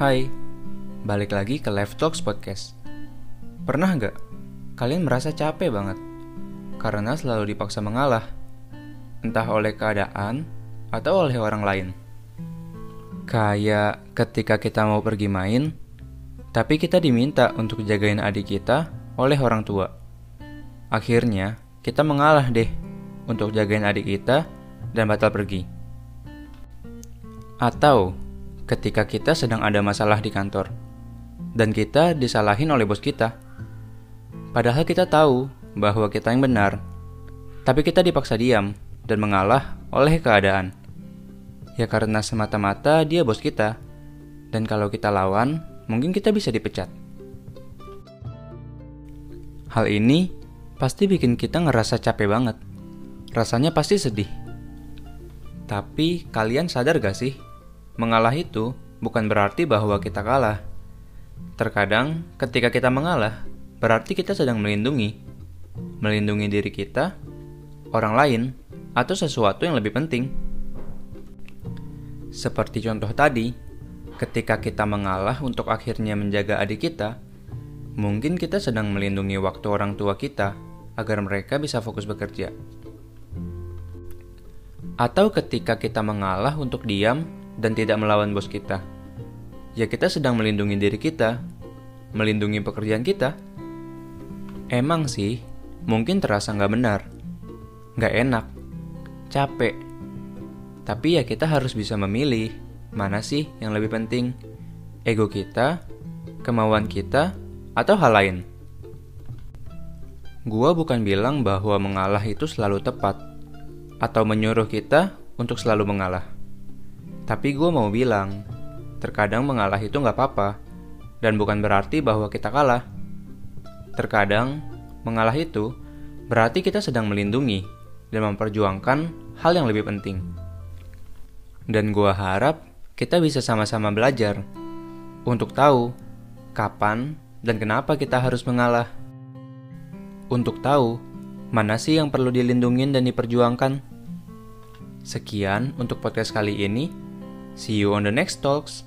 Hai, balik lagi ke Live Talks Podcast. Pernah nggak kalian merasa capek banget karena selalu dipaksa mengalah, entah oleh keadaan atau oleh orang lain? Kayak ketika kita mau pergi main, tapi kita diminta untuk jagain adik kita oleh orang tua. Akhirnya, kita mengalah deh untuk jagain adik kita dan batal pergi. Atau ketika kita sedang ada masalah di kantor dan kita disalahin oleh bos kita. Padahal kita tahu bahwa kita yang benar, tapi kita dipaksa diam dan mengalah oleh keadaan. Ya karena semata-mata dia bos kita, dan kalau kita lawan, mungkin kita bisa dipecat. Hal ini pasti bikin kita ngerasa capek banget. Rasanya pasti sedih. Tapi kalian sadar gak sih? Mengalah itu bukan berarti bahwa kita kalah. Terkadang ketika kita mengalah, berarti kita sedang melindungi. Melindungi diri kita, orang lain, atau sesuatu yang lebih penting. Seperti contoh tadi, ketika kita mengalah untuk akhirnya menjaga adik kita, mungkin kita sedang melindungi waktu orang tua kita agar mereka bisa fokus bekerja. Atau ketika kita mengalah untuk diam dan tidak melawan bos kita, ya kita sedang melindungi diri kita, melindungi pekerjaan kita. Emang sih, mungkin terasa nggak benar, nggak enak, capek. Tapi ya kita harus bisa memilih mana sih yang lebih penting, ego kita, kemauan kita, atau hal lain. Gua bukan bilang bahwa mengalah itu selalu tepat, atau menyuruh kita untuk selalu mengalah. Tapi gue mau bilang, terkadang mengalah itu nggak apa-apa, dan bukan berarti bahwa kita kalah. Terkadang, mengalah itu berarti kita sedang melindungi dan memperjuangkan hal yang lebih penting. Dan gue harap kita bisa sama-sama belajar untuk tahu kapan dan kenapa kita harus mengalah. Untuk tahu mana sih yang perlu dilindungin dan diperjuangkan. Sekian untuk podcast kali ini. See you on the next talks.